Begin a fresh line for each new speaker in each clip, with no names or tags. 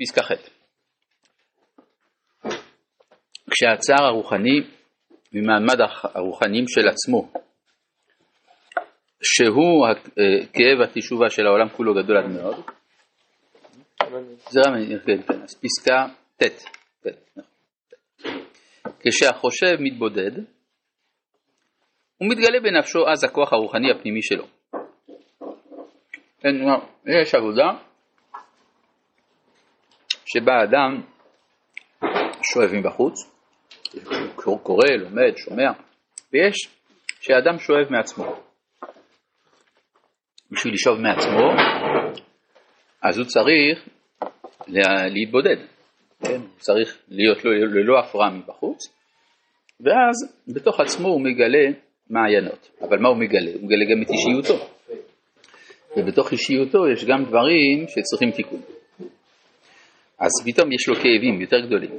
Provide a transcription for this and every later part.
פסקה ח' כשהצער הרוחני ממעמד הרוחניים של עצמו, שהוא כאב התשובה של העולם כולו גדול עד מאוד, זה רמי, כן, כן, אז פסקה ט', נכון, כשהחושב מתבודד, הוא מתגלה בנפשו אז הכוח הרוחני הפנימי שלו. כן, יש עבודה שבה אדם שואב מבחוץ, קורא, לומד, שומע, ויש שאדם שואב מעצמו. בשביל לשאוב מעצמו, אז הוא צריך להתבודד, כן? הוא צריך להיות ללא הפרעה מבחוץ, ואז בתוך עצמו הוא מגלה מעיינות. אבל מה הוא מגלה? הוא מגלה גם את אישיותו. ובתוך אישיותו יש גם דברים שצריכים תיקון. אז פתאום יש לו כאבים יותר גדולים.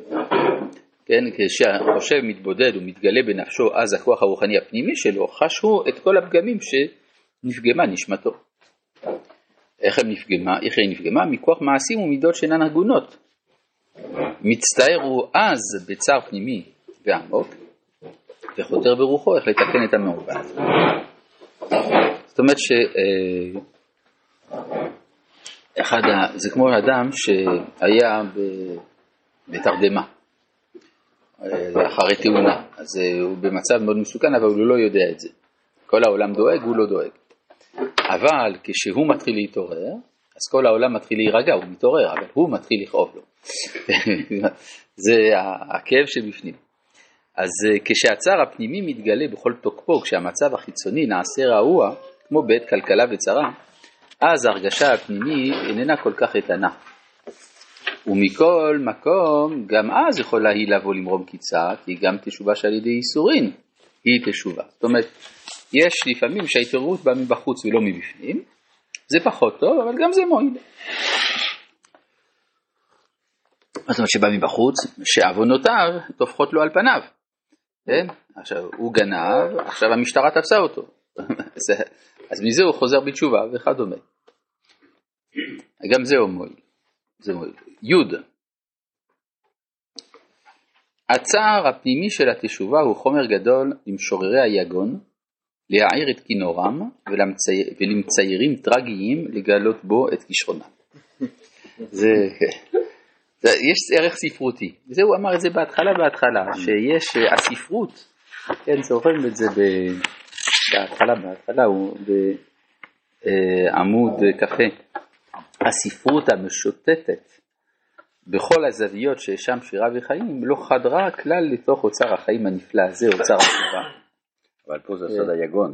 כן, כשהחושב מתבודד ומתגלה בנפשו אז הכוח הרוחני הפנימי שלו, חש הוא את כל הפגמים שנפגמה נשמתו. איך, נפגמה, איך היא נפגמה? מכוח מעשים ומידות שאינן הגונות. מצטער הוא אז בצער פנימי ועמוק, וחותר ברוחו איך לתקן את המעוות. זאת אומרת ש... אחד, זה כמו אדם שהיה בתרדמה, אה, אחרי תאונה, אז אה, הוא במצב מאוד מסוכן, אבל הוא לא יודע את זה. כל העולם דואג, הוא לא דואג. אבל כשהוא מתחיל להתעורר, אז כל העולם מתחיל להירגע, הוא מתעורר, אבל הוא מתחיל לכאוב לו. זה הכאב שבפנים. אז אה, כשהצער הפנימי מתגלה בכל תוקפו, כשהמצב החיצוני נעשה רעוע, כמו בעת כלכלה וצרה, אז ההרגשה הפנימית איננה כל כך איתנה. ומכל מקום, גם אז יכולה היא לבוא למרום קיצה, כי גם תשובה שעל ידי ייסורין היא תשובה. זאת אומרת, יש לפעמים שההתעוררות באה מבחוץ ולא מבפנים, זה פחות טוב, אבל גם זה מועיל. זאת אומרת שבא מבחוץ, שעוונותיו טופחות לו על פניו. כן? עכשיו, הוא גנב, עכשיו המשטרה תפסה אותו. אז מזה הוא חוזר בתשובה וכדומה. גם זה מועיל. זה מועיל. י' הצער הפנימי של התשובה הוא חומר גדול למשוררי היגון, להעיר את כינורם ולמציירים טרגיים לגלות בו את כישרונם. זה, זה, יש ערך ספרותי, וזה הוא אמר את זה בהתחלה בהתחלה, שיש אה, הספרות, כן, זוכרים את זה בהתחלה, בהתחלה, הוא בעמוד אה, כ"ה, הספרות המשוטטת בכל הזוויות שיש שם שירה וחיים, לא חדרה כלל לתוך אוצר החיים הנפלא הזה, אוצר התשובה.
אבל פה זה סוד היגון.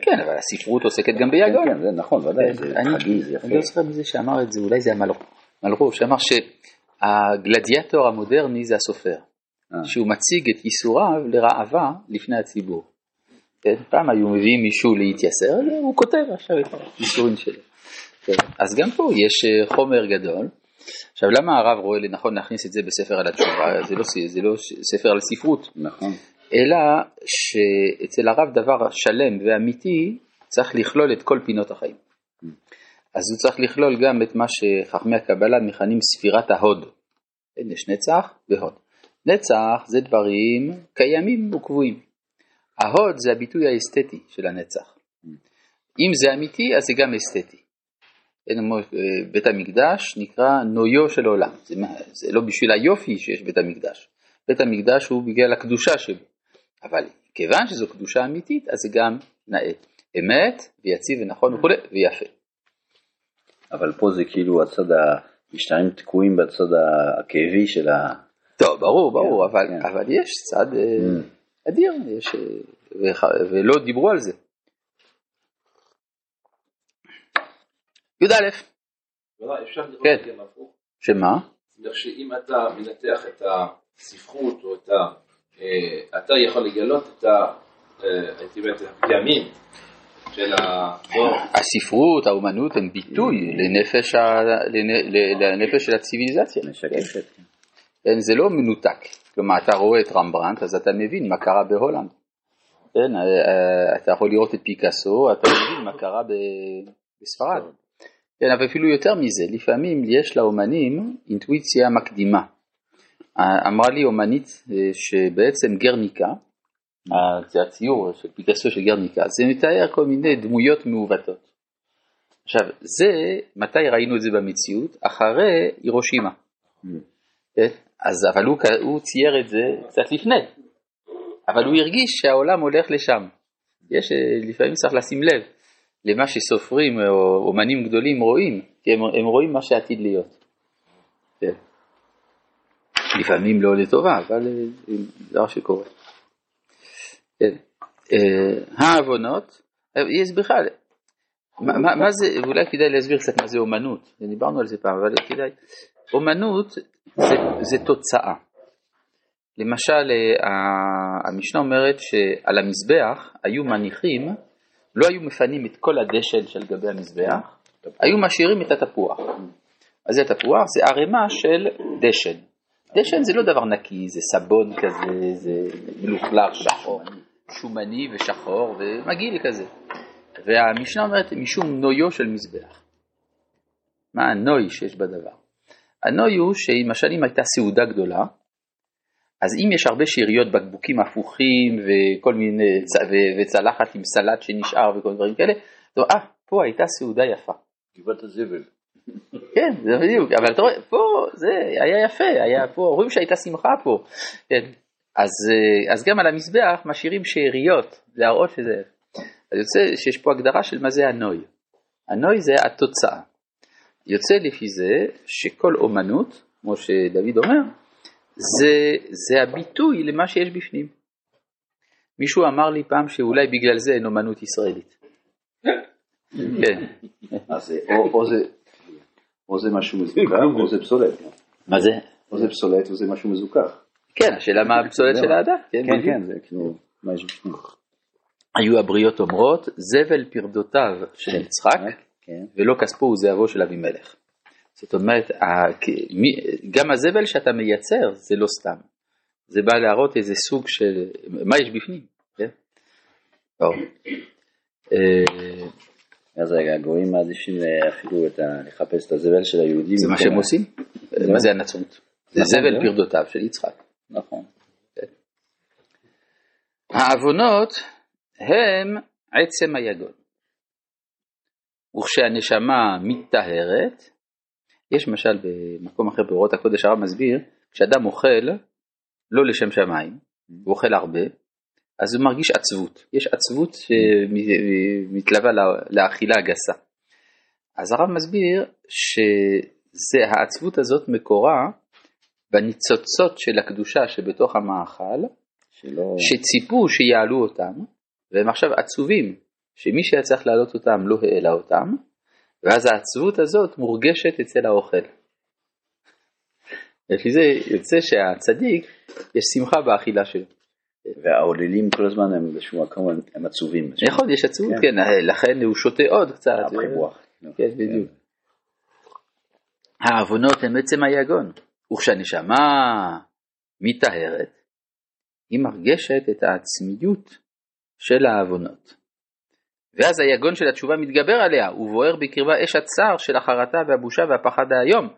כן, אבל הספרות עוסקת גם ביגון.
כן, זה נכון, ודאי, זה חגי, זה יפה.
אני לא זוכר מי זה שאמר את זה, אולי זה המלרוב, מלרוב, שאמר שהגלדיאטור המודרני זה הסופר, אה. שהוא מציג את ייסוריו לראווה לפני הציבור. כן, פעם היו מביאים מישהו להתייסר, הוא כותב עכשיו את הייסורים שלו. כן, אז גם פה יש אה, חומר גדול. עכשיו למה הרב רואה לנכון להכניס את זה בספר על התשובה? זה לא, זה לא ספר על ספרות.
נכון.
אלא שאצל הרב דבר שלם ואמיתי צריך לכלול את כל פינות החיים. אז הוא צריך לכלול גם את מה שחכמי הקבלה מכנים ספירת ההוד. יש נצח והוד. נצח זה דברים קיימים וקבועים. ההוד זה הביטוי האסתטי של הנצח. אם זה אמיתי אז זה גם אסתטי. בית המקדש נקרא נויו של עולם, זה, זה לא בשביל היופי שיש בית המקדש, בית המקדש הוא בגלל הקדושה שבו. אבל כיוון שזו קדושה אמיתית, אז זה גם נאה. אמת ויציב ונכון וכולי ויפה.
אבל פה זה כאילו הצד, המשטרים תקועים בצד הכאבי של ה...
טוב, ברור, ברור, כן, אבל, כן. אבל יש צד mm. אדיר, יש, ולא דיברו על זה. י"א. כן. שמה?
שאם אתה מנתח את הספרות או את ה... אה, אתה יכול לגלות את אה, הפגמים של הדור.
הספרות, האומנות הם ביטוי לנפש של הציוויליזציה. כן, זה לא מנותק. כלומר, אתה רואה את רמברנט, אז אתה מבין מה קרה בהולנד. כן, אה, אתה יכול לראות את פיקאסו, אתה מבין מה קרה בספרד. כן, אבל אפילו יותר מזה, לפעמים יש לאומנים אינטואיציה מקדימה. אה, אמרה לי אומנית אה, שבעצם גרניקה, אה, זה הציור של פיקאסו של גרניקה, זה מתאר כל מיני דמויות מעוותות. עכשיו, זה, מתי ראינו את זה במציאות? אחרי הירושימה. כן? אז, אבל הוא, הוא צייר את זה קצת לפני, אבל הוא הרגיש שהעולם הולך לשם. יש, לפעמים צריך לשים לב למה שסופרים או אומנים גדולים רואים, כי הם, הם רואים מה שעתיד להיות. כן. לפעמים לא לטובה, אבל זה דבר שקורה. כן. אה, העוונות, אה, יש בכלל, מה, מה, מה זה, אולי כדאי להסביר קצת מה זה אומנות, דיברנו על זה פעם, אבל כדאי, אומנות זה, זה תוצאה. למשל, אה, המשנה אומרת שעל המזבח היו מניחים, לא היו מפנים את כל הדשן של גבי המזבח, היו משאירים את התפוח. אז זה תפוח, זה ערימה של דשן. דשן זה לא דבר נקי, זה סבון כזה, זה מלוכלך, שחור, שומני ושחור ומגעיל כזה. והמשנה אומרת משום נויו של מזבח. מה הנוי שיש בדבר? הנוי הוא שלמשל אם הייתה סעודה גדולה, אז אם יש הרבה שאריות בקבוקים הפוכים וכל מיני, וצלחת עם סלט שנשאר וכל דברים כאלה, אז אה, פה הייתה סעודה יפה.
גבעת הזבל.
כן, זה בדיוק, אבל אתה רואה, פה זה היה יפה, היה פה, רואים שהייתה שמחה פה. כן. אז, אה, אז גם על המזבח משאירים שאריות, להראות שזה... אז יוצא שיש פה הגדרה של מה זה הנוי. הנוי זה התוצאה. יוצא לפי זה שכל אומנות, כמו שדוד אומר, זה, זה הביטוי למה שיש בפנים. מישהו אמר לי פעם שאולי בגלל זה אין אומנות ישראלית. כן.
אז או, זה, או זה משהו מזוכח או זה פסולת.
מה זה?
או זה פסולת או זה משהו מזוכח.
כן, השאלה מה הפסולת של האדם.
כן, כן, זה כאילו, מה יש בפנים.
היו הבריות אומרות, זבל פרדותיו של יצחק,
כן.
ולא כספו וזהבו של אבימלך. זאת אומרת, גם הזבל שאתה מייצר זה לא סתם, זה בא להראות איזה סוג של, מה יש בפנים, כן? טוב. אה,
אז רגע, הגויים מעדיפים אפילו את ה... לחפש את הזבל של היהודים.
זה מה שהם עושים? מה זה הנצרות? זה
נכון,
זבל
זהו.
פרדותיו של יצחק.
נכון.
העוונות הם עצם היגון. וכשהנשמה מתטהרת, יש למשל במקום אחר באורות הקודש הרב מסביר, כשאדם אוכל לא לשם שמיים, הוא אוכל הרבה, אז הוא מרגיש עצבות, יש עצבות שמתלווה לה- לאכילה הגסה. אז הרב מסביר שהעצבות הזאת מקורה בניצוצות של הקדושה שבתוך המאכל,
שלא...
שציפו שיעלו אותם, והם עכשיו עצובים שמי שהיה צריך להעלות אותם לא העלה אותם, ואז העצבות הזאת מורגשת אצל האוכל. לפי זה יוצא שהצדיק, יש שמחה באכילה שלו.
והעוללים כל הזמן הם באיזשהו מקום הם- עצובים.
נכון, יש עצבות,
כן.
כן, לכן הוא שותה עוד קצת.
רוח.
כן, בדיוק. העוונות הם עצם היגון, וכשהנשמה מטהרת, היא מרגשת את העצמיות של העוונות. ואז היגון של התשובה מתגבר עליה, ובוער בקרבה אש הצער של החרטה והבושה והפחד האיום.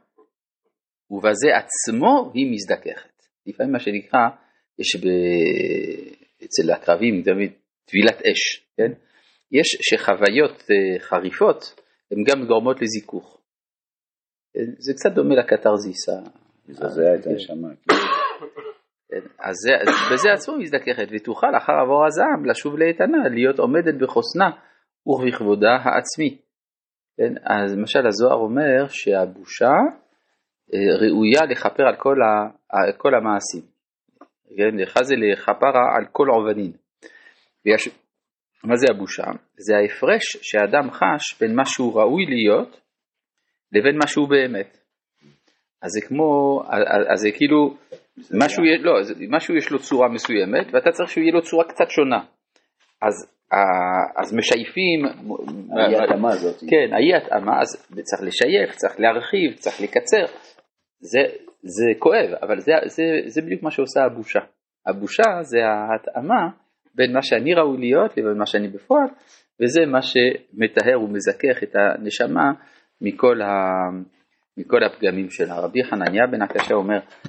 ובזה עצמו היא מזדככת. לפעמים מה שנקרא, יש ב... אצל הקרבים תמיד טבילת אש, כן? יש שחוויות אה, חריפות הן גם גורמות לזיכוך. אה, זה קצת דומה לקתרזיס.
מזעזע את הנשמה.
כן, זה, אז בזה עצמו מזדככת, ותוכל אחר עבור הזעם לשוב לאיתנה, להיות עומדת בחוסנה ובכבודה העצמי. כן, אז למשל הזוהר אומר שהבושה אה, ראויה לכפר על כל, ה, על כל המעשים. כן, לך זה לכפרה על כל עובדין. ויש, מה זה הבושה? זה ההפרש שאדם חש בין מה שהוא ראוי להיות לבין מה שהוא באמת. אז זה כמו, אז זה כאילו, משהו, לא, משהו יש לו צורה מסוימת ואתה צריך שיהיה לו צורה קצת שונה. אז, אז משייפים,
האי התאמה הזאת.
כן, האי התאמה, אז צריך לשייף, צריך להרחיב, צריך לקצר. זה, זה כואב, אבל זה, זה, זה בדיוק מה שעושה הבושה. הבושה זה ההתאמה בין מה שאני ראוי להיות לבין מה שאני בפועל, וזה מה שמטהר ומזכך את הנשמה מכל, ה, מכל הפגמים שלה. רבי חנניה בן הקשה אומר,